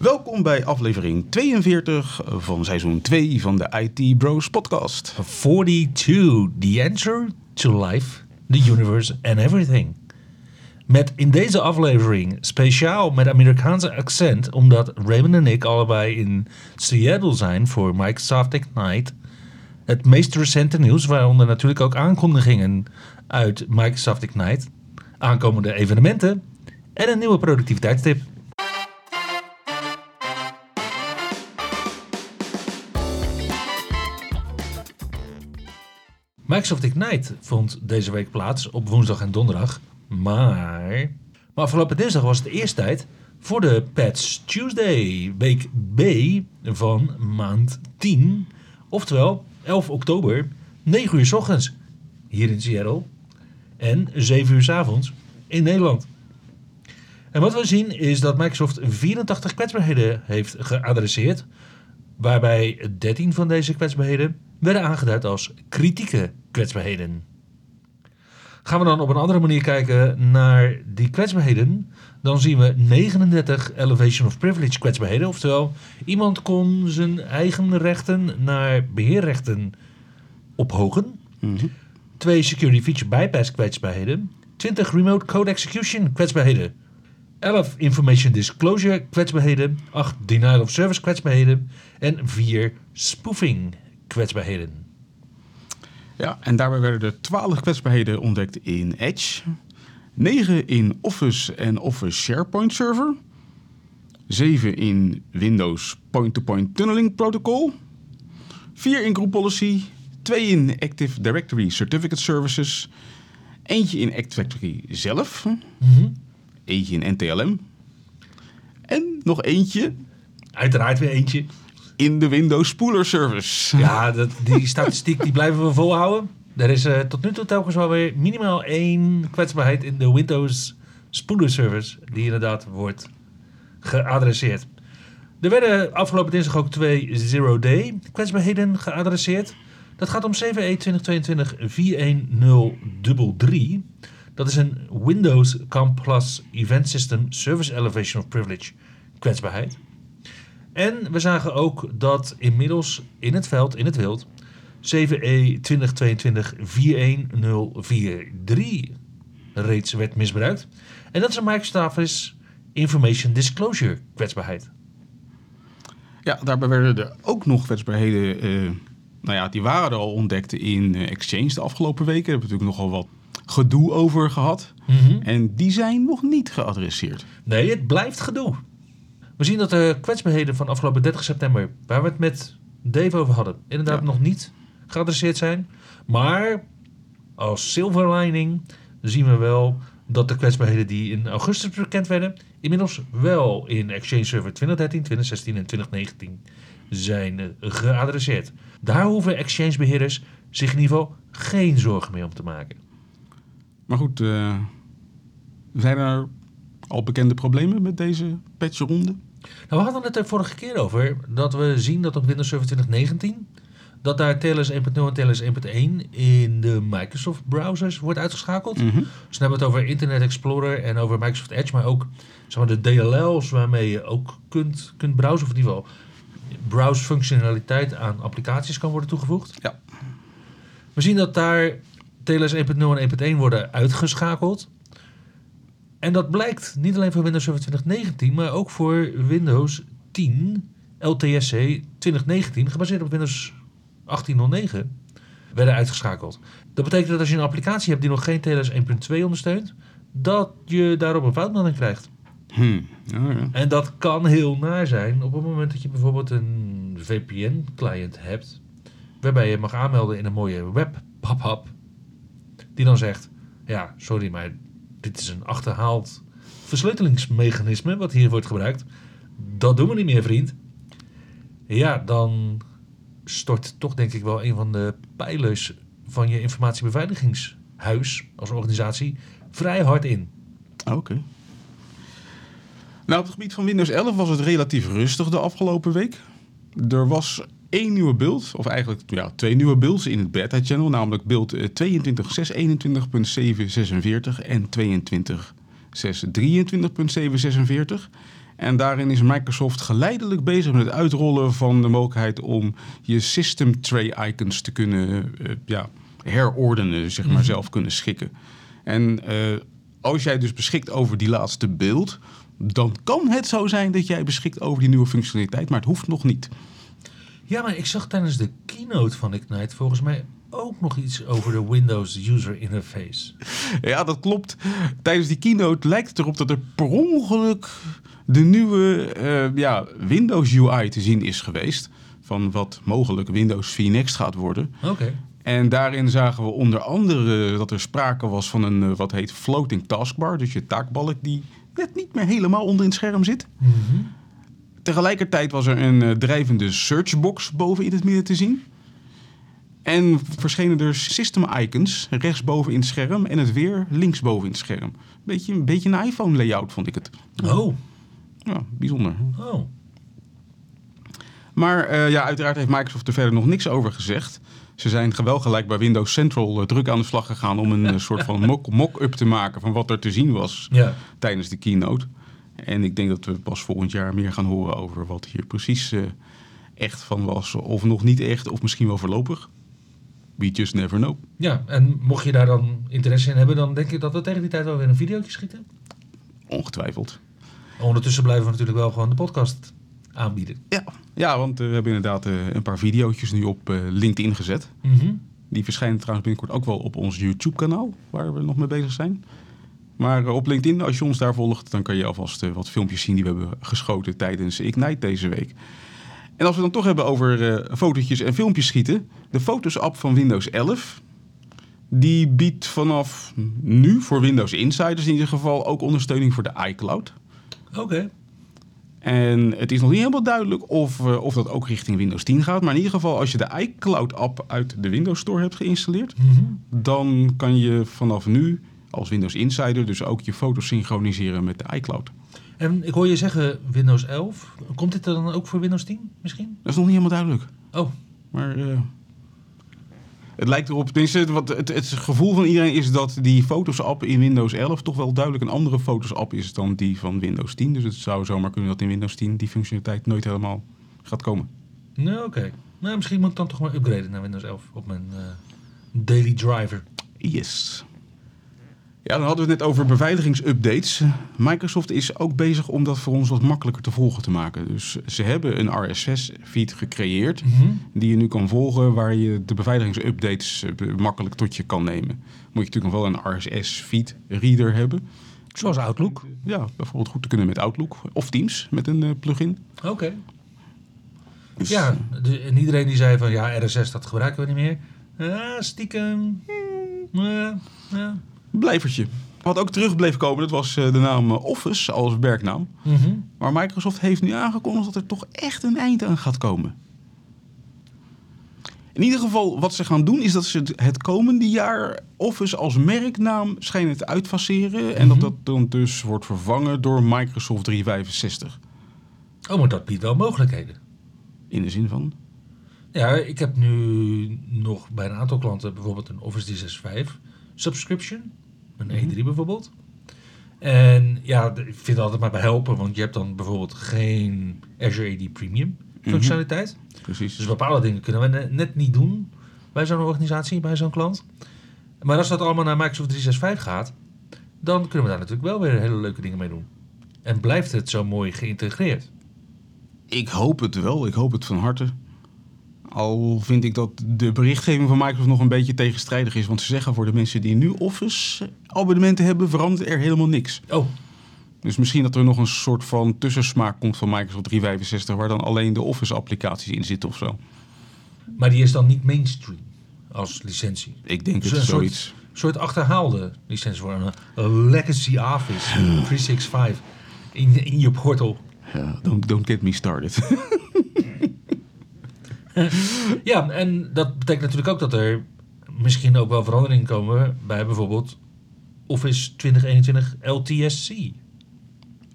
Welkom bij aflevering 42 van seizoen 2 van de IT Bros podcast. 42, the answer to life, the universe and everything. Met in deze aflevering speciaal met Amerikaanse accent, omdat Raymond en ik allebei in Seattle zijn voor Microsoft Ignite. Het meest recente nieuws, waaronder natuurlijk ook aankondigingen uit Microsoft Ignite, aankomende evenementen en een nieuwe productiviteitstip. Microsoft Ignite vond deze week plaats op woensdag en donderdag. Maar, maar afgelopen dinsdag was het eerst tijd voor de Patch Tuesday, week B van maand 10. Oftewel 11 oktober, 9 uur s ochtends hier in Seattle en 7 uur s avonds in Nederland. En wat we zien is dat Microsoft 84 kwetsbaarheden heeft geadresseerd, waarbij 13 van deze kwetsbaarheden werden aangeduid als kritieke kwetsbaarheden. Gaan we dan op een andere manier kijken naar die kwetsbaarheden, dan zien we 39 Elevation of Privilege kwetsbaarheden. Oftewel, iemand kon zijn eigen rechten naar beheerrechten ophogen. Twee Security Feature Bypass kwetsbaarheden. 20 Remote Code Execution kwetsbaarheden. 11 Information Disclosure kwetsbaarheden. 8 Denial of Service kwetsbaarheden. En 4 Spoofing kwetsbaarheden. Ja, en daarbij werden er 12 kwetsbaarheden ontdekt in Edge, 9 in Office en Office SharePoint Server, 7 in Windows Point-to-Point Tunneling Protocol, 4 in Group Policy, 2 in Active Directory Certificate Services, eentje in Active Directory zelf, eentje in NTLM en nog eentje Uiteraard weer eentje. In de Windows Spooler Service. Ja, dat, die statistiek die blijven we volhouden. Er is eh, tot nu toe telkens wel weer minimaal één kwetsbaarheid in de Windows Spooler Service die inderdaad wordt geadresseerd. Er werden afgelopen dinsdag ook twee zero-day kwetsbaarheden geadresseerd. Dat gaat om E 7E 2022-41033. Dat is een Windows CAM Plus Event System Service Elevation of Privilege kwetsbaarheid. En we zagen ook dat inmiddels in het veld, in het wild, E 7E 2022-41043 reeds werd misbruikt. En dat is een Microsoft Information Disclosure kwetsbaarheid. Ja, daarbij werden er ook nog kwetsbaarheden. eh, nou ja, die waren er al ontdekt in eh, Exchange de afgelopen weken. Daar hebben we natuurlijk nogal wat gedoe over gehad. En die zijn nog niet geadresseerd. Nee, het blijft gedoe. We zien dat de kwetsbaarheden van afgelopen 30 september, waar we het met Dave over hadden, inderdaad Ja. nog niet geadresseerd zijn. Maar als silver lining zien we wel dat de kwetsbaarheden die in augustus bekend werden, inmiddels wel in Exchange Server 2013, 2016 en 2019 zijn eh, geadresseerd. Daar hoeven Exchange beheerders zich in ieder geval geen zorgen meer om te maken. Maar goed, eh, zijn er al bekende problemen met deze patchronde? Nou, we hadden het er vorige keer over dat we zien dat op Windows Server 2019 dat daar TLS 1.0 en TLS 1.1 in de Microsoft browsers wordt uitgeschakeld. Dus dan hebben we het over Internet Explorer en over Microsoft Edge, maar ook zeg maar, de DLL's waarmee je ook kunt, kunt browsen, of in ieder geval browse functionaliteit aan applicaties kan worden toegevoegd. Ja. We zien dat daar TLS 1.0 en 1.1 worden uitgeschakeld. En dat blijkt niet alleen voor Windows Server 2019, maar ook voor Windows 10 LTSC 2019, gebaseerd op Windows 1809, werden uitgeschakeld. Dat betekent dat als je een applicatie hebt die nog geen TLS 1.2 ondersteunt, dat je daarop een foutmelding krijgt. Hm. Ja, ja. En dat kan heel naar zijn op het moment dat je bijvoorbeeld een VPN-client hebt, waarbij je mag aanmelden in een mooie web pop-up, die dan zegt, ja, sorry, maar dit is een achterhaald versleutelingsmechanisme wat hier wordt gebruikt. Dat doen we niet meer, vriend. Ja, dan stort toch denk ik wel een van de pijlers van je informatiebeveiligingshuis als organisatie vrij hard in. Oké. Nou, op het gebied van Windows 11 was het relatief rustig de afgelopen week. Er was één nieuwe build, of eigenlijk ja, twee nieuwe builds in het beta-channel, namelijk build eh, 22.621.746 en 22.623.746. En daarin is Microsoft geleidelijk bezig met het uitrollen van de mogelijkheid om je system tray icons te kunnen eh, ja, herordenen, zeg maar, Mhm. zelf kunnen schikken. En eh, als jij dus beschikt over die laatste beeld, dan kan het zo zijn dat jij beschikt over die nieuwe functionaliteit, maar het hoeft nog niet. Ja, maar ik zag tijdens de keynote van Ignite volgens mij ook nog iets over de Windows User Interface. Ja, dat klopt. Tijdens die keynote lijkt het erop dat er per ongeluk de nieuwe eh, ja, Windows UI te zien is geweest. Van wat mogelijk Windows 4 Next gaat worden. Oké. En daarin zagen we onder andere dat er sprake was van een eh, wat heet floating taskbar. Dus je taakbalk die net niet meer helemaal onder in het scherm zit. Mhm. Tegelijkertijd was er een eh, drijvende searchbox boven in het midden te zien. En verschenen er system icons rechtsboven in het scherm en het weer linksboven in het scherm. Beetje, een beetje een iPhone layout vond ik het. Oh, Ja, bijzonder. oh. Maar eh, ja, uiteraard heeft Microsoft er verder nog niks over gezegd. Ze zijn wel gelijk bij Windows Central eh, druk aan de slag gegaan om een soort van mock- mock-up te maken van wat er te zien was Ja. tijdens de keynote. En ik denk dat we pas volgend jaar meer gaan horen over wat hier precies eh, echt van was. Of nog niet echt, of misschien wel voorlopig. We just never know. ja, en mocht je daar dan interesse in hebben, dan denk ik dat we tegen die tijd wel weer een videootje schieten. Ongetwijfeld. Ondertussen blijven we natuurlijk wel gewoon de podcast aanbieden. Ja, ja want we hebben inderdaad eh, een paar videootjes nu op eh, LinkedIn gezet. Mhm. Die verschijnen trouwens binnenkort ook wel op ons YouTube-kanaal, waar we nog mee bezig zijn. Maar eh, op LinkedIn, als je ons daar volgt, dan kan je alvast eh, wat filmpjes zien die we hebben geschoten tijdens Ignite deze week. En als we dan toch hebben over eh fotootjes en filmpjes schieten, de Fotos-app van Windows 11, die biedt vanaf nu voor Windows Insiders in ieder geval ook ondersteuning voor de iCloud. Oké. En het is nog niet helemaal duidelijk of, of dat ook richting Windows 10 gaat. Maar in ieder geval, als je de iCloud-app uit de Windows Store hebt geïnstalleerd, Mhm. dan kan je vanaf nu als Windows Insider dus ook je foto's synchroniseren met de iCloud. En ik hoor je zeggen Windows 11. Komt dit er dan ook voor Windows 10 misschien? Dat is nog niet helemaal duidelijk. Oh, Maar eh, het lijkt erop, tenminste, wat het, het gevoel van iedereen is dat die Fotos-app in Windows 11 toch wel duidelijk een andere Fotos-app is dan die van Windows 10. Dus het zou zomaar kunnen dat in Windows 10 die functionaliteit nooit helemaal gaat komen. nou oké. Nou, misschien moet ik dan toch maar upgraden naar Windows 11 op mijn eh, daily driver. Yes. Ja, dan hadden we het net over beveiligingsupdates. Microsoft is ook bezig om dat voor ons wat makkelijker te volgen te maken. Dus ze hebben een RSS-feed gecreëerd Mhm. die je nu kan volgen, waar je de beveiligingsupdates eh, makkelijk tot je kan nemen. Moet je natuurlijk nog wel een RSS-feed reader hebben. Zoals Outlook. Ja, bijvoorbeeld goed te kunnen met Outlook of Teams met een eh, plugin. Oké. Dus, Ja, de- en iedereen die zei van ja, RSS dat gebruiken we niet meer. Ja, stiekem. Hmm, Ja, ja. Blijvertje. Wat ook terug bleef komen, dat was eh, de naam eh, Office als werknaam. Mhm. Maar Microsoft heeft nu aangekondigd dat er toch echt een eind aan gaat komen. In ieder geval, wat ze gaan doen, is dat ze het- komende jaar Office als merknaam schijnen te uitfaseren. En dat Mhm. dat dan dus wordt vervangen door Microsoft 365. Oh, maar dat biedt wel mogelijkheden. In de zin van. Ja, ik heb nu nog bij een aantal klanten bijvoorbeeld een Office 365 subscription. Een E3 bijvoorbeeld. En ja, ik vind het altijd maar bij helpen, want je hebt dan bijvoorbeeld geen Azure AD Premium functionaliteit. Precies. Dus bepaalde dingen kunnen we ne- net niet doen bij zo'n organisatie, bij zo'n klant. Maar als dat allemaal naar Microsoft 365 gaat, dan kunnen we daar natuurlijk wel weer hele leuke dingen mee doen. En blijft het zo mooi geïntegreerd. Ik hoop het wel. Ik hoop het van harte. Al vind ik dat de berichtgeving van Microsoft nog een beetje tegenstrijdig is. Want ze zeggen voor de mensen die nu Office abonnementen hebben, verandert er helemaal niks. Oh, Dus misschien dat er nog een soort van tussensmaak komt van Microsoft 365, waar dan alleen de Office-applicaties in zitten of zo. maar die is dan niet mainstream als licentie. Ik denk Dus het een soort- zoiets. Een soort achterhaalde licentie voor een, een legacy office 365 in, in je portal. Ja, don't, don't get me started. ja, en dat betekent natuurlijk ook dat er misschien ook wel veranderingen komen bij bijvoorbeeld Office 2021 LTSC.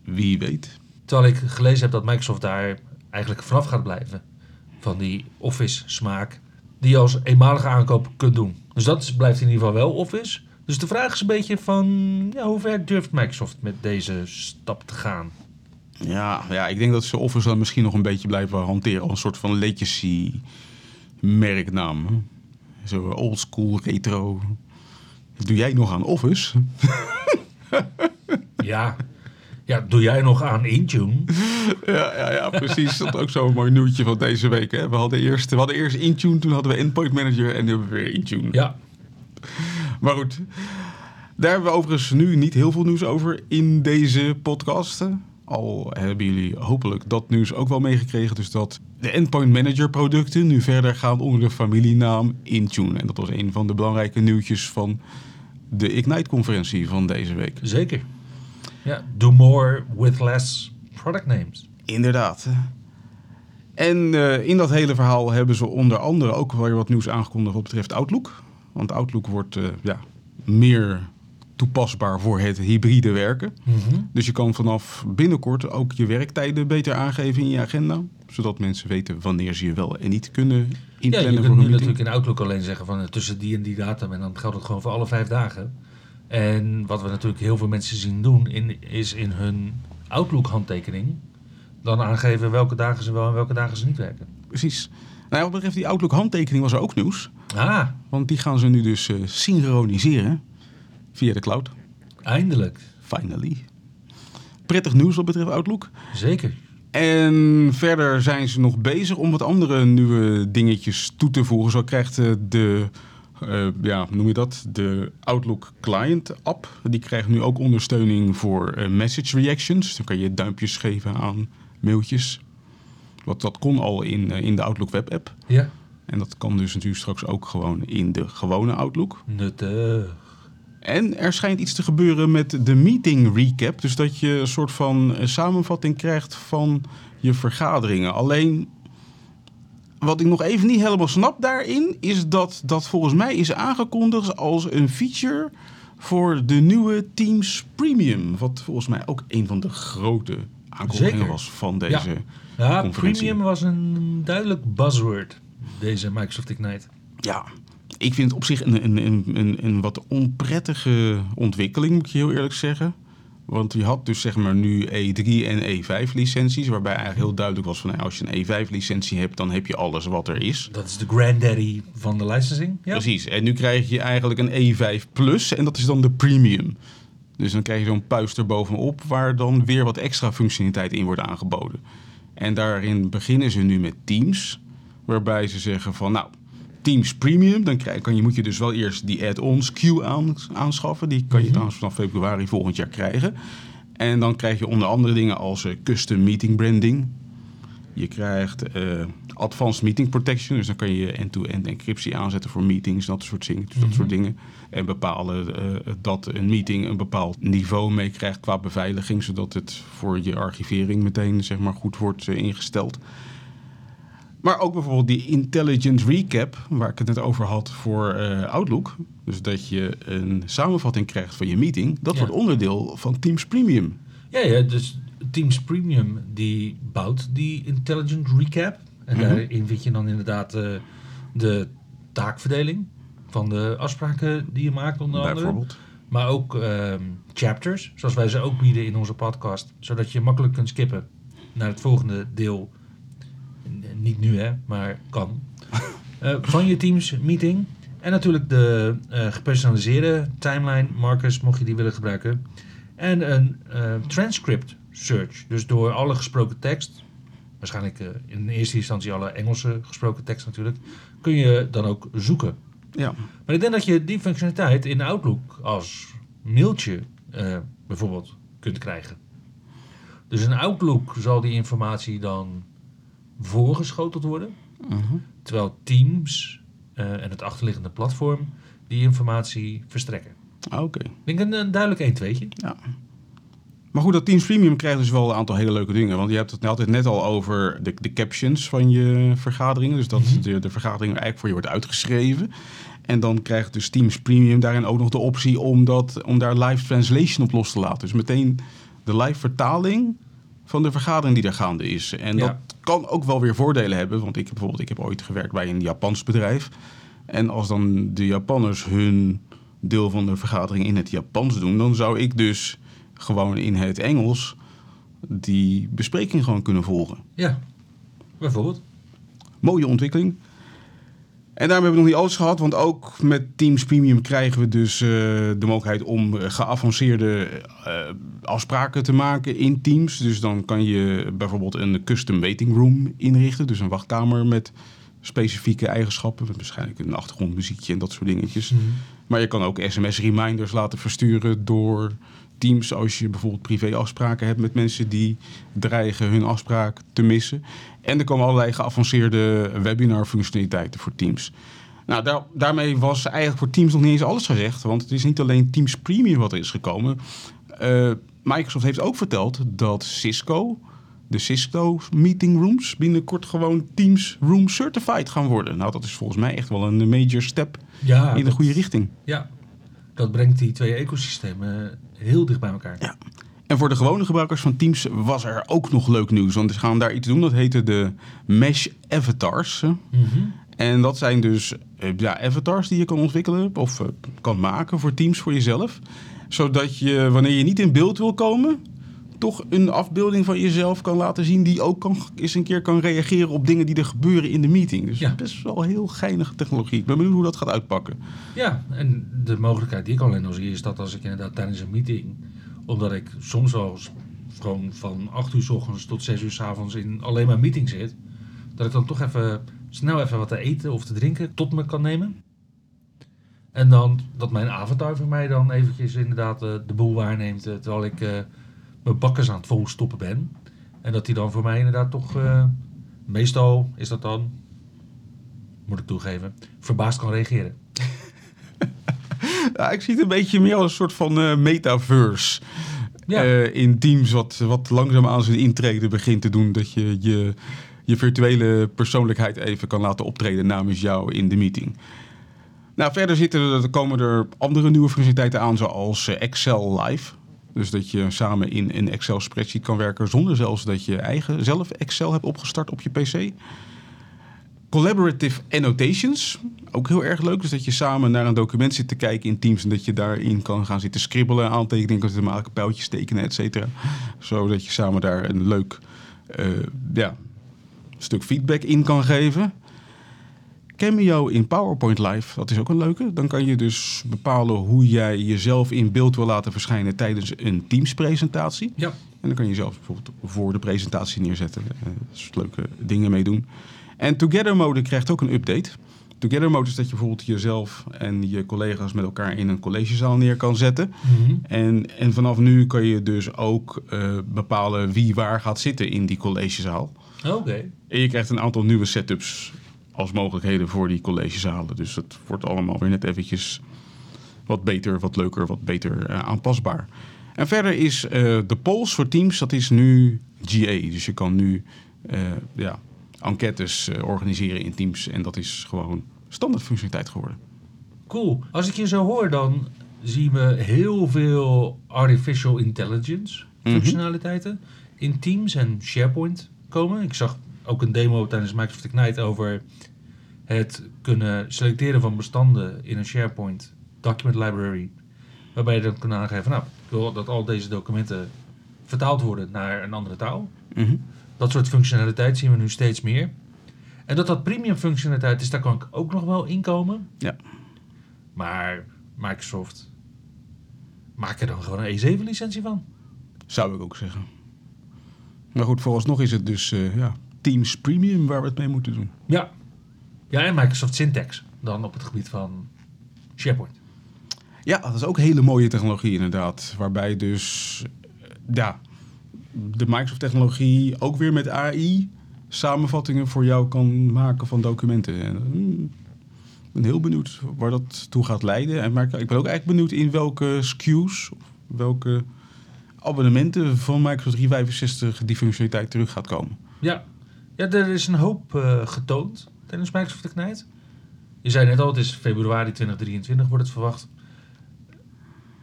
Wie weet. Terwijl ik gelezen heb dat Microsoft daar eigenlijk vanaf gaat blijven. Van die Office smaak. Die je als eenmalige aankoop kunt doen. Dus dat blijft in ieder geval wel Office. Dus de vraag is een beetje van... Ja, hoe ver durft Microsoft met deze stap te gaan? Ja, ja, ik denk dat ze Office dan misschien nog een beetje blijven hanteren als een soort van legacy merknaam. Zo old school retro. Doe jij nog aan Office? Ja, ja doe jij nog aan Intune? Ja, ja, ja precies. Dat is ook zo'n mooi nieuwtje van deze week. Hè. We, hadden eerst, we hadden eerst Intune, toen hadden we Endpoint Manager en nu hebben we weer Intune. Ja, Maar goed, daar hebben we overigens nu niet heel veel nieuws over in deze podcast. Al hebben jullie hopelijk dat nieuws ook wel meegekregen. Dus dat de Endpoint Manager producten nu verder gaan onder de familienaam Intune. En dat was een van de belangrijke nieuwtjes van de Ignite-conferentie van deze week. zeker. Ja, do more with less product names. Inderdaad. En eh, in dat hele verhaal hebben ze onder andere ook weer wat nieuws aangekondigd wat betreft Outlook. Want Outlook wordt eh, ja, meer toepasbaar voor het hybride werken. Dus je kan vanaf binnenkort ook je werktijden beter aangeven in je agenda. Zodat mensen weten wanneer ze je wel en niet kunnen Ja, inplannen je kunt een nu natuurlijk in Outlook alleen zeggen van eh, tussen die en die datum. En dan geldt het gewoon voor alle vijf dagen. En wat we natuurlijk heel veel mensen zien doen, in, is in hun Outlook handtekening dan aangeven welke dagen ze wel en welke dagen ze niet werken. Precies. Nou, ja, wat betreft die Outlook handtekening was er ook nieuws. Ah, Want die gaan ze nu dus eh, synchroniseren via de cloud. eindelijk. Finally. Prettig nieuws wat betreft Outlook. Zeker. En verder zijn ze nog bezig om wat andere nieuwe dingetjes toe te voegen. Zo krijgt eh, de, eh, ja, noem je dat? De Outlook Client app. Die krijgt nu ook ondersteuning voor eh, message reactions. Dan kan je duimpjes geven aan mailtjes. Wat dat kon al in, in de Outlook web app. Ja, En dat kan dus natuurlijk straks ook gewoon in de gewone Outlook. nuttig. En er schijnt iets te gebeuren met de meeting recap. Dus dat je een soort van eh, samenvatting krijgt van je vergaderingen. Alleen, wat ik nog even niet helemaal snap daarin... is dat dat volgens mij is aangekondigd als een feature... voor de nieuwe Teams Premium. Wat volgens mij ook een van de grote aankondigingen Zeker. was van deze... Ja, Conferentie. premium was een duidelijk buzzword, deze Microsoft Ignite. Ja, ik vind het op zich een, een, een, een, wat onprettige ontwikkeling, moet ik je heel eerlijk zeggen. Want je had dus zeg maar nu E3 en E5 licenties, waarbij eigenlijk heel duidelijk was van nou, als je een E5 licentie hebt, dan heb je alles wat er is. Dat is de granddaddy van de licensing. Ja, Precies. En nu krijg je eigenlijk een E5 Plus en dat is dan de premium. Dus dan krijg je zo'n puis er bovenop waar dan weer wat extra functionaliteit in wordt aangeboden. En daarin beginnen ze nu met Teams, waarbij ze zeggen van nou, Teams Premium, dan krijg, kan je, moet je dus wel eerst die add-ons queue aan, aanschaffen. Die kan je trouwens vanaf februari volgend jaar krijgen. En dan krijg je onder andere dingen als eh, custom meeting branding. Je krijgt eh, advanced meeting protection. Dus dan kan je end-to-end encryptie aanzetten voor meetings. Dat soort, dingen, dat soort dingen. En bepalen eh, dat een meeting een bepaald niveau meekrijgt qua beveiliging. Zodat het voor je archivering meteen zeg maar, goed wordt ingesteld. Maar ook bijvoorbeeld die intelligent recap, waar ik het net over had voor eh, Outlook. Dus dat je een samenvatting krijgt van je meeting. Dat Ja. wordt onderdeel van Teams Premium. ja, ja, dus Teams Premium die bouwt die Intelligent Recap. En Mhm. daarin vind je dan inderdaad eh, de taakverdeling van de afspraken die je maakt onder andere. Maar ook ehm, chapters, zoals wij ze ook bieden in onze podcast. Zodat je makkelijk kunt skippen naar het volgende deel. Niet nu hè, maar kan. Eh, van je Teams meeting. En natuurlijk de eh, gepersonaliseerde timeline markers, mocht je die willen gebruiken. En een eh, transcript search. Dus door alle gesproken tekst, waarschijnlijk in eerste instantie alle Engelse gesproken tekst natuurlijk, kun je dan ook zoeken. Ja. Maar ik denk dat je die functionaliteit in Outlook als mailtje bijvoorbeeld kunt krijgen. Dus in Outlook zal die informatie dan voorgeschoteld worden. Mhm. Terwijl Teams eh, en het achterliggende platform die informatie verstrekken. Ah, Oké. Ik denk een, een duidelijk 1 2 Ja. Maar goed, dat Teams Premium krijgt dus wel een aantal hele leuke dingen. Want je hebt het altijd net al over de, de captions van je vergaderingen. Dus dat Mhm. de, de vergadering eigenlijk voor je wordt uitgeschreven. En dan krijgt dus Teams Premium daarin ook nog de optie om, dat, om daar live translation op los te laten. Dus meteen de live vertaling van de vergadering die er gaande is. En Ja. dat kan ook wel weer voordelen hebben. Want ik heb bijvoorbeeld ik heb ooit gewerkt bij een Japans bedrijf. En als dan de Japanners hun deel van de vergadering in het Japans doen, dan zou ik dus gewoon in het Engels die bespreking gewoon kunnen volgen. Ja, bijvoorbeeld. Mooie ontwikkeling. En daarmee hebben we nog niet alles gehad, want ook met Teams Premium krijgen we dus eh, de mogelijkheid om geavanceerde eh, afspraken te maken in Teams. Dus dan kan je bijvoorbeeld een custom waiting room inrichten, dus een wachtkamer met specifieke eigenschappen, met waarschijnlijk een achtergrondmuziekje en dat soort dingetjes. Maar je kan ook sms-reminders laten versturen door Teams als je bijvoorbeeld privéafspraken hebt met mensen die dreigen hun afspraak te missen. En er komen allerlei geavanceerde webinar-functionaliteiten voor Teams. Nou, daar, daarmee was eigenlijk voor Teams nog niet eens alles gezegd, want het is niet alleen Teams Premium wat er is gekomen. Eh, Microsoft heeft ook verteld dat Cisco, de Cisco meeting rooms, binnenkort gewoon Teams Room Certified gaan worden. Nou, dat is volgens mij echt wel een major step Ja, in de dat- goede richting. Ja, dat brengt die twee ecosystemen heel dicht bij elkaar. Ja. En voor de gewone gebruikers van Teams was er ook nog leuk nieuws. Want ze gaan daar iets doen. Dat heette de Mesh Avatars. Mhm. En dat zijn dus eh, ja, avatars die je kan ontwikkelen of eh, kan maken voor Teams voor jezelf. Zodat je, wanneer je niet in beeld wil komen, toch een afbeelding van jezelf kan laten zien... die ook kan, eens een keer kan reageren op dingen die er gebeuren in de meeting. Dus Ja. best wel heel geinige technologie. Ik ben benieuwd hoe dat gaat uitpakken. Ja, en de mogelijkheid die ik alleen nog zie is dat als ik inderdaad tijdens een meeting, omdat ik soms wel gewoon van 8 uur s ochtends tot 6 uur s avonds in alleen maar meeting zit, dat ik dan toch even snel even wat te eten of te drinken tot me kan nemen. En dan dat mijn avatar voor mij dan eventjes inderdaad eh, de boel waarneemt eh, terwijl ik eh, mijn bakkers aan het volstoppen ben. En dat die dan voor mij inderdaad toch, eh, meestal is dat dan, moet ik toegeven, verbaasd kan reageren. Ja, ik zie het een beetje meer als een soort van eh, metaverse. Ja. Eh, in Teams wat, wat langzaam aan zijn intrede begint te doen. Dat je, je je virtuele persoonlijkheid even kan laten optreden namens jou in de meeting. Nou, verder zitten er, er komen er andere nieuwe functionaliteiten aan, zoals Excel Live. Dus dat je samen in een Excel spreadsheet kan werken zonder zelfs dat je eigen zelf Excel hebt opgestart op je PC. Collaborative annotations, ook heel erg leuk. Dus dat je samen naar een document zit te kijken in Teams en dat je daarin kan gaan zitten scribbelen, aantekeningen zitten maken, pijltjes tekenen, et cetera. Zodat je samen daar een leuk eh, ja, stuk feedback in kan geven. Cameo in PowerPoint Live, dat is ook een leuke. Dan kan je dus bepalen hoe jij jezelf in beeld wil laten verschijnen tijdens een Teams-presentatie. Ja. En dan kan je zelf bijvoorbeeld voor de presentatie neerzetten. Eh, Dat is leuke dingen mee doen. En Together Mode krijgt ook een update. Together Mode is dat je bijvoorbeeld jezelf en je collega's met elkaar in een collegezaal neer kan zetten. Mhm. En, en vanaf nu kan je dus ook eh, bepalen wie waar gaat zitten in die collegezaal. Oké. En je krijgt een aantal nieuwe setups als mogelijkheden voor die collegezalen. Dus het wordt allemaal weer net eventjes wat beter, wat leuker, wat beter eh, aanpasbaar. En verder is eh, de polls voor Teams, dat is nu GA. Dus je kan nu eh, ja, enquêtes organiseren in Teams. En dat is gewoon standaard functionaliteit geworden. Cool. Als ik je zo hoor, dan zien we heel veel artificial intelligence Mhm. functionaliteiten in Teams en SharePoint komen. Ik zag ook een demo tijdens Microsoft Ignite over het kunnen selecteren van bestanden in een SharePoint document library. Waarbij je dan kan aangeven, nou, ik wil dat al deze documenten vertaald worden naar een andere taal. Mhm. Dat soort functionaliteit zien we nu steeds meer. En dat dat premium functionaliteit is, daar kan ik ook nog wel inkomen. Ja. Maar Microsoft, maak er dan gewoon een E7 licentie van. Zou ik ook zeggen. Maar goed, vooralsnog is het dus eh, ja, Teams Premium waar we het mee moeten doen. Ja. Ja, en Microsoft Syntax dan op het gebied van SharePoint. Ja, dat is ook hele mooie technologie inderdaad. Waarbij dus eh, ja, de Microsoft-technologie ook weer met AI samenvattingen voor jou kan maken van documenten. En, hmm, ik ben heel benieuwd waar dat toe gaat leiden. En maar ik ben ook eigenlijk benieuwd in welke SKU's, of welke abonnementen van Microsoft 365 die functionaliteit terug gaat komen. Ja, ja er is een hoop eh, getoond tijdens Microsoft Ignite. Je zei net al, het is februari 2023 wordt het verwacht.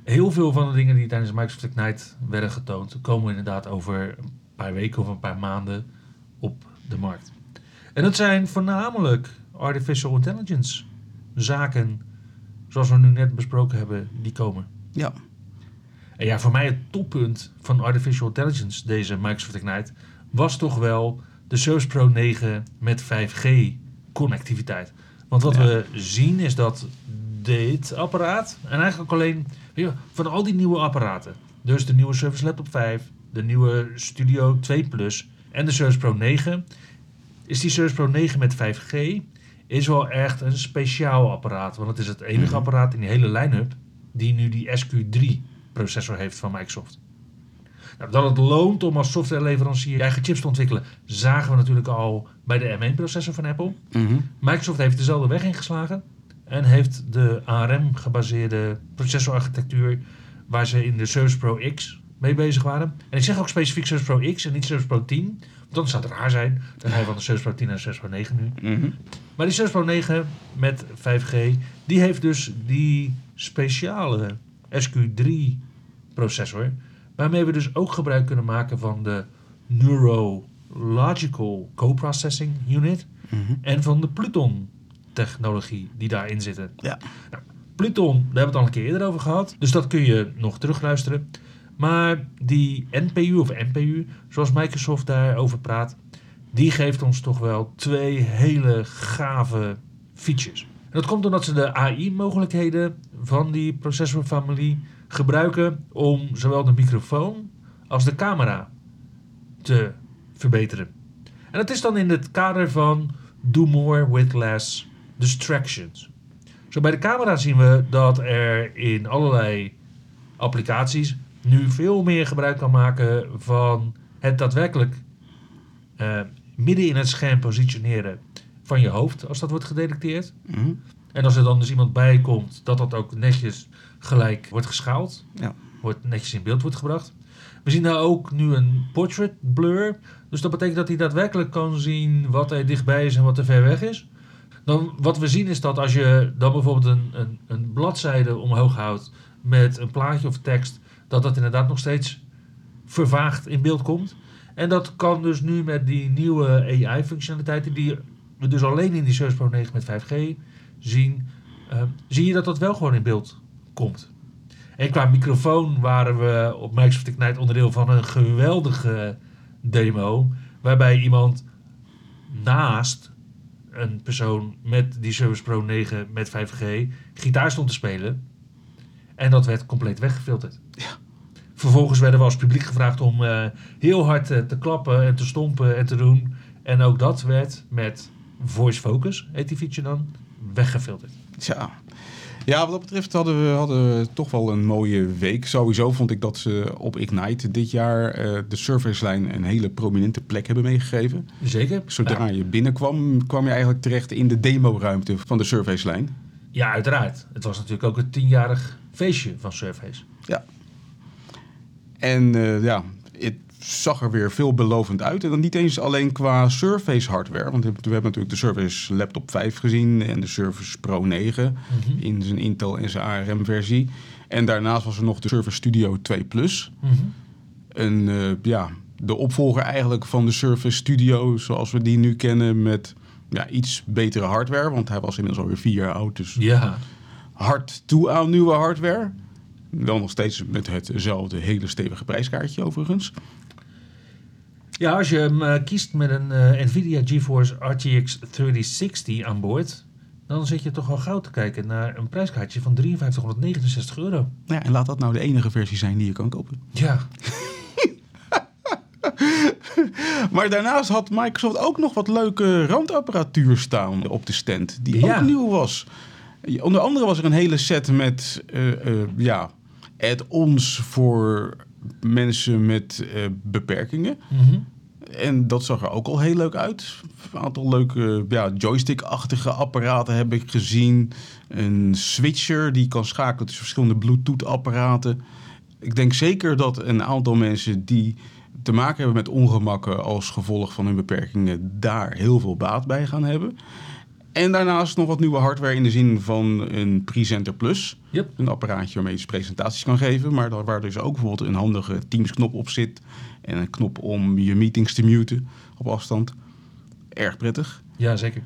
Heel veel van de dingen die tijdens Microsoft Ignite werden getoond, komen inderdaad over een paar weken of een paar maanden op de markt. En dat zijn voornamelijk artificial intelligence zaken, zoals we nu net besproken hebben, die komen. Ja. En ja, voor mij het toppunt van artificial intelligence, deze Microsoft Ignite, was toch wel de Surface Pro 9 met 5G connectiviteit. Want wat Ja. we zien is dat dit apparaat, en eigenlijk alleen van al die nieuwe apparaten, dus de nieuwe Surface Laptop 5, de nieuwe Studio 2 Plus en de Surface Pro 9, is die Surface Pro 9 met 5G is wel echt een speciaal apparaat. Want het is het enige Mhm. apparaat in die hele line-up die nu die SQ3 processor heeft van Microsoft. Nou, dat het loont om als softwareleverancier je eigen chips te ontwikkelen, zagen we natuurlijk al bij de M1-processor van Apple. Mhm. Microsoft heeft dezelfde weg ingeslagen en heeft de ARM-gebaseerde processorarchitectuur waar ze in de Surface Pro X mee bezig waren. En ik zeg ook specifiek Surface Pro X en niet Surface Pro 10, want dan zou het raar zijn. Dan ga je van de Surface Pro 10 naar de Surface Pro 9 nu. Mhm. Maar die Surface Pro 9 met 5G, die heeft dus die speciale SQ3 processor, waarmee we dus ook gebruik kunnen maken van de Neurological Co-Processing Unit Mhm. en van de Pluton technologie die daarin zitten. Ja. Pluton, daar hebben we het al een keer eerder over gehad. Dus dat kun je nog terugluisteren. Maar die NPU of NPU, zoals Microsoft daarover praat, die geeft ons toch wel twee hele gave features. En dat komt omdat ze de AI-mogelijkheden van die processorfamilie gebruiken om zowel de microfoon als de camera te verbeteren. En dat is dan in het kader van do more with less distractions. Zo bij de camera zien we dat er in allerlei applicaties nu veel meer gebruik kan maken van het daadwerkelijk eh, midden in het scherm positioneren van je hoofd als dat wordt gedetecteerd. Mhm. En als er dan dus iemand bij komt, dat dat ook netjes gelijk wordt geschaald. Ja. Wordt netjes in beeld wordt gebracht. We zien daar ook nu een portrait blur. Dus dat betekent dat hij daadwerkelijk kan zien wat er dichtbij is en wat er ver weg is. Dan, wat we zien is dat als je dan bijvoorbeeld een, een, een bladzijde omhoog houdt met een plaatje of tekst, dat dat inderdaad nog steeds vervaagd in beeld komt. En dat kan dus nu met die nieuwe AI-functionaliteiten, die we dus alleen in die Surface Pro 9 met 5G zien, eh, zie je dat dat wel gewoon in beeld komt. En qua microfoon waren we op Microsoft Ignite onderdeel van een geweldige demo, waarbij iemand naast een persoon met die Surface Pro 9 met 5G gitaar stond te spelen. En dat werd compleet weggefilterd. Vervolgens werden we als publiek gevraagd om eh, heel hard eh, te klappen en te stompen en te doen. En ook dat werd met voice focus, heet die feature dan, weggefilterd. Tja. Ja, wat dat betreft hadden we, hadden we toch wel een mooie week. Sowieso vond ik dat ze op Ignite dit jaar eh, de servicelijn een hele prominente plek hebben meegegeven. Zeker. Zodra je binnenkwam, kwam je eigenlijk terecht in de demoruimte van de servicelijn. ja, uiteraard. Het was natuurlijk ook het tienjarig feestje van Surface. Ja. En eh, ja, zag er weer veelbelovend uit. En dan niet eens alleen qua Surface hardware. Want we hebben natuurlijk de Surface Laptop 5 gezien en de Surface Pro 9 Mhm. in zijn Intel en zijn ARM versie. En daarnaast was er nog de Surface Studio 2 Plus. Mhm. Een, eh, ja, de opvolger eigenlijk van de Surface Studio zoals we die nu kennen met ja, iets betere hardware. Want hij was inmiddels alweer vier jaar oud, dus Ja, hard toe aan nieuwe hardware. Wel nog steeds met hetzelfde hele stevige prijskaartje overigens. Ja, als je hem eh, kiest met een eh, Nvidia GeForce RTX 3060 aan boord, dan zit je toch wel gauw te kijken naar een prijskaartje van 5369 euro. Ja, en laat dat nou de enige versie zijn die je kan kopen. Ja, Maar daarnaast had Microsoft ook nog wat leuke randapparatuur staan op de stand. Die Ja. ook nieuw was. Onder andere was er een hele set met eh, ja, add-ons voor mensen met eh, beperkingen. Mhm. En dat zag er ook al heel leuk uit. Een aantal leuke ja, joystick-achtige apparaten heb ik gezien. Een switcher die kan schakelen tussen verschillende Bluetooth-apparaten. Ik denk zeker dat een aantal mensen die te maken hebben met ongemakken als gevolg van hun beperkingen daar heel veel baat bij gaan hebben. En daarnaast nog wat nieuwe hardware in de zin van een Presenter Plus. Yep. Een apparaatje waarmee je dus presentaties kan geven, maar daar- waar dus ook bijvoorbeeld een handige Teams knop op zit. En een knop om je meetings te muten op afstand. Erg prettig. Ja, zeker.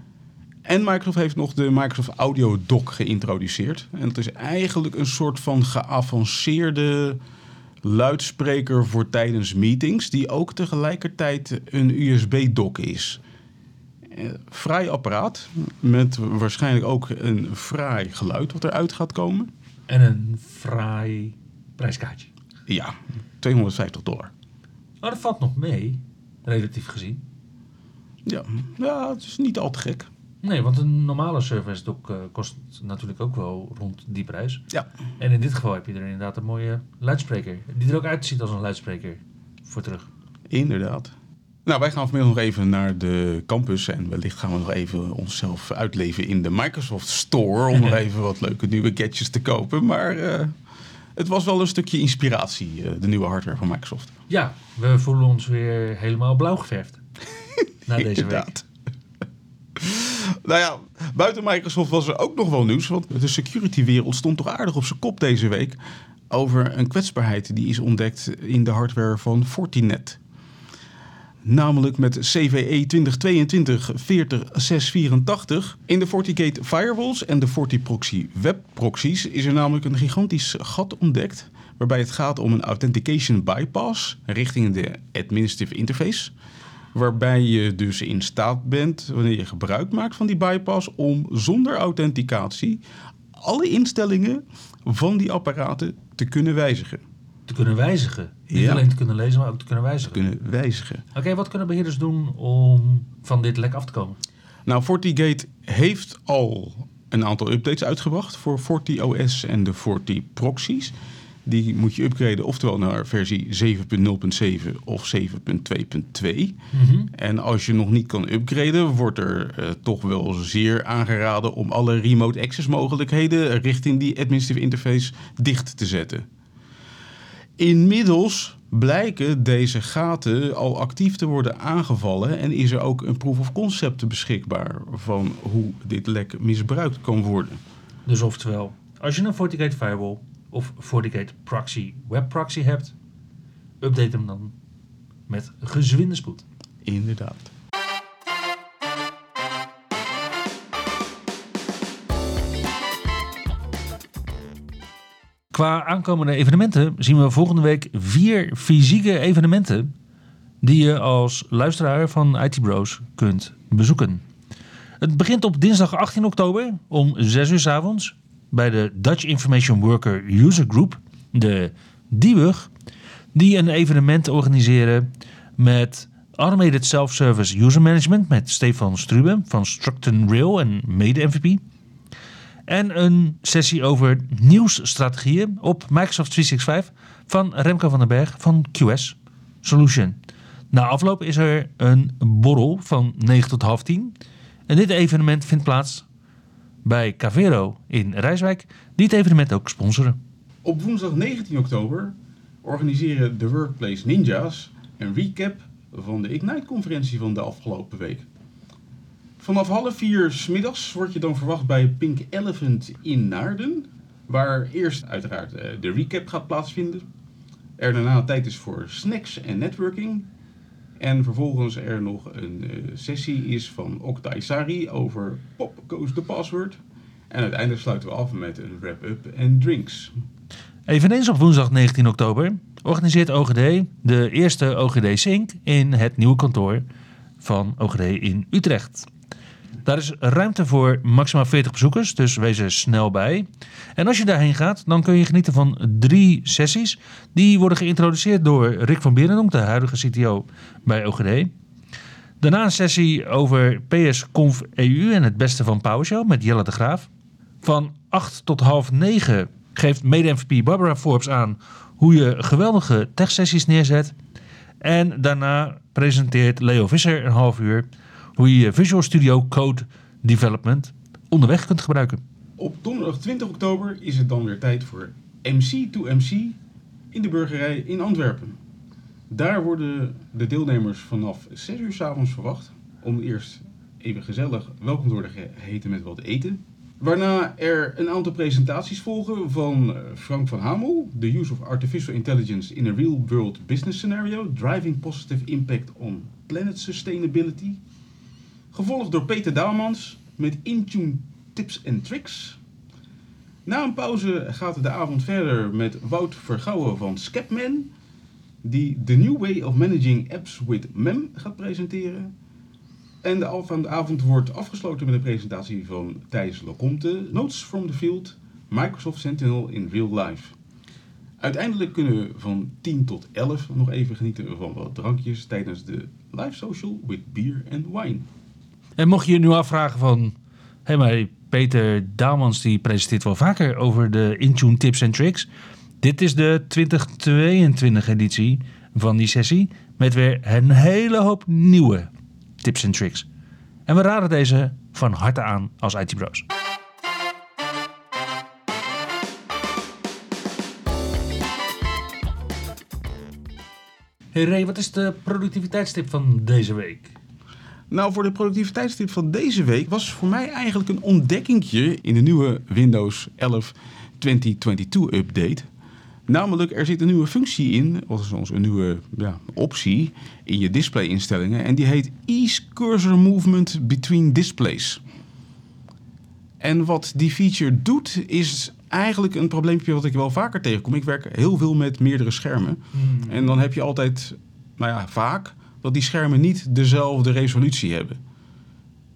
En Microsoft heeft nog de Microsoft Audio Dock geïntroduceerd. En het is eigenlijk een soort van geavanceerde luidspreker voor tijdens meetings, die ook tegelijkertijd een USB-dock is. Eh, Fraai apparaat, met waarschijnlijk ook een fraai geluid wat eruit gaat komen. En een fraai prijskaartje. Ja, 250 dollar. Oh, dat valt nog mee, relatief gezien. Ja, ja het is niet al te gek. Nee, want een normale Surface Dock eh, kost natuurlijk ook wel rond die prijs. Ja, En in dit geval heb je er inderdaad een mooie luidspreker. Die er ook uitziet als een luidspreker voor terug. Inderdaad. Nou, wij gaan vanmiddag nog even naar de campus en wellicht gaan we nog even onszelf uitleven in de Microsoft Store om nog even wat leuke nieuwe gadgets te kopen. Maar eh, het was wel een stukje inspiratie, eh, de nieuwe hardware van Microsoft. Ja, we voelen ons weer helemaal blauw geverfd. Na deze week. Inderdaad. nou ja, buiten Microsoft was er ook nog wel nieuws, want de security-wereld stond toch aardig op zijn kop deze week over een kwetsbaarheid die is ontdekt in de hardware van Fortinet. Namelijk met CVE 2022-40684. In de FortiGate firewalls en de FortiProxy webproxies is er namelijk een gigantisch gat ontdekt. Waarbij het gaat om een authentication bypass richting de administrative interface. Waarbij je dus in staat bent, wanneer je gebruik maakt van die bypass, om zonder authenticatie alle instellingen van die apparaten te kunnen wijzigen. Te kunnen wijzigen. Niet Ja. alleen te kunnen lezen, maar ook te kunnen wijzigen. Kunnen wijzigen. Oké, wat kunnen beheerders doen om van dit lek af te komen? Nou, FortiGate heeft al een aantal updates uitgebracht voor FortiOS en de FortiProxies. Die moet je upgraden oftewel naar versie 7.0.7 of 7.2.2. En als je nog niet kan upgraden, wordt er eh, toch wel zeer aangeraden om alle remote access mogelijkheden richting die administrative interface dicht te zetten. Inmiddels blijken deze gaten al actief te worden aangevallen en is er ook een proof of concept beschikbaar van hoe dit lek misbruikt kan worden. Dus oftewel, als je een FortiGate Firewall of FortiGate Proxy Web Proxy hebt, update hem dan met gezwinde spoed. Inderdaad. Qua aankomende evenementen zien we volgende week vier fysieke evenementen die je als luisteraar van IT Bros kunt bezoeken. Het begint op dinsdag 18 oktober om 6 uur 's avonds bij de Dutch Information Worker User Group, de DIWUG, die een evenement organiseren met Automated Self-Service User Management met Stefan Strube van Structon Rail en mede-MVP. En een sessie over nieuwsstrategieën op Microsoft 365 van Remco van den Berg van QS Solution. Na afloop is er een borrel van 9 tot half 10. En dit evenement vindt plaats bij Cavero in Rijswijk, die het evenement ook sponsoren. Op woensdag 19 oktober organiseren de Workplace Ninjas een recap van de Ignite-conferentie van de afgelopen week. Vanaf half vier 's middags word je dan verwacht bij Pink Elephant in Naarden, waar eerst uiteraard eh, de recap gaat plaatsvinden. Er daarna tijd is voor snacks en networking. En vervolgens er nog een eh, sessie is van Oktay Sari over Pop the Password. En uiteindelijk sluiten we af met een wrap-up en drinks. Eveneens op woensdag 19 oktober organiseert OGD de eerste OGD Sync in het nieuwe kantoor van OGD in Utrecht. Daar is ruimte voor maximaal 40 bezoekers, dus wees er snel bij. En als je daarheen gaat, dan kun je genieten van drie sessies. Die worden geïntroduceerd door Rick van Berenonk, de huidige CTO bij OGD. Daarna een sessie over PS Conf EU en het beste van PowerShell met Jelle de Graaf. Van 8 tot half 9 geeft mede-MVP Barbara Forbes aan hoe je geweldige techsessies neerzet. En daarna presenteert Leo Visser een half uur hoe je Visual Studio Code Development onderweg kunt gebruiken. Op donderdag 20 oktober is het dan weer tijd voor MC to MC in de burgerij in Antwerpen. Daar worden de deelnemers vanaf 6 uur s avonds verwacht om eerst even gezellig welkom te worden geheten met wat eten. Waarna er een aantal presentaties volgen van eh, Frank van Hamel, The Use of Artificial Intelligence in a Real World Business Scenario, Driving Positive Impact on Planet Sustainability. Gevolgd door Peter Daalmans met Intune Tips and Tricks. Na een pauze gaat de avond verder met Wout Vergouwen van Scapman, die The New Way of Managing Apps with MEM gaat presenteren. En de avond wordt afgesloten met een presentatie van Thijs Locomte, Notes from the Field, Microsoft Sentinel in Real Life. Uiteindelijk kunnen we van 10 tot 11 nog even genieten van wat drankjes tijdens de live social with beer and wine. En mocht je je nu afvragen van... Hé, maar Peter Daalmans die presenteert wel vaker over de Intune tips en tricks. Dit is de 2022 editie van die sessie. Met weer een hele hoop nieuwe tips en tricks. En we raden deze van harte aan als IT-bros. Hey Ray, wat is de productiviteitstip van deze week? Nou, voor de productiviteitstip van deze week was voor mij eigenlijk een ontdekkingje in de nieuwe Windows 11 2022 update. Namelijk, er zit een nieuwe functie in, of soms een nieuwe ja, optie in je display-instellingen. En die heet Ease Cursor Movement Between Displays. En wat die feature doet, is eigenlijk een probleempje wat ik wel vaker tegenkom. Ik werk heel veel met meerdere schermen. En dan heb je altijd, nou ja, vaak, dat die schermen niet dezelfde resolutie hebben.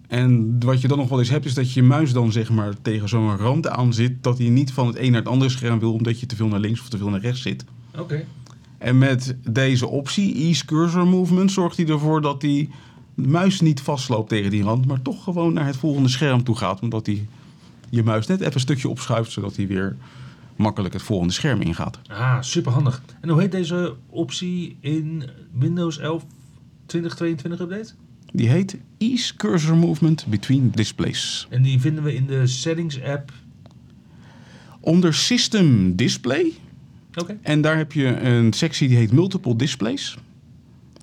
En wat je dan nog wel eens hebt, is dat je muis dan zeg maar tegen zo'n rand aan zit, dat hij niet van het een naar het andere scherm wil, omdat je te veel naar links of te veel naar rechts zit. Oké. En met deze optie, Ease Cursor Movement, zorgt hij ervoor dat die muis niet vastloopt tegen die rand, maar toch gewoon naar het volgende scherm toe gaat, omdat hij je muis net even een stukje opschuift, zodat hij weer makkelijk het volgende scherm ingaat. Ah, superhandig. En hoe heet deze optie in Windows 11 2022 update? Die heet Ease Cursor Movement Between Displays. En die vinden we in de settings app. Onder System Display. Oké. En daar heb je een sectie die heet Multiple Displays.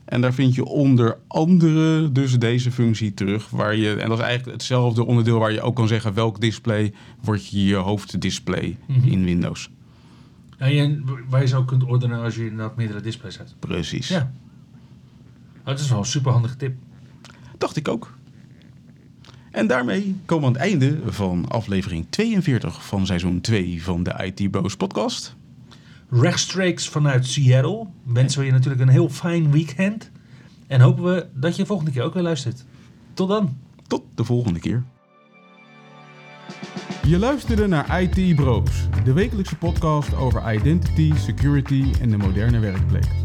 En daar vind je onder andere dus deze functie terug. Waar je, en dat is eigenlijk hetzelfde onderdeel waar je ook kan zeggen welk display wordt je hoofddisplay Mhm. in Windows. En je, waar je zo kunt ordenen als je inderdaad meerdere displays hebt. Precies. Ja. Oh, dat is wel een superhandige tip. Dacht ik ook. En daarmee komen we aan het einde van aflevering 42 van seizoen 2 van de IT Bros podcast. Rechtstreeks vanuit Seattle wensen we je natuurlijk een heel fijn weekend. En hopen we dat je volgende keer ook weer luistert. Tot dan. Tot de volgende keer. Je luisterde naar IT Bros, de wekelijkse podcast over identity, security en de moderne werkplek.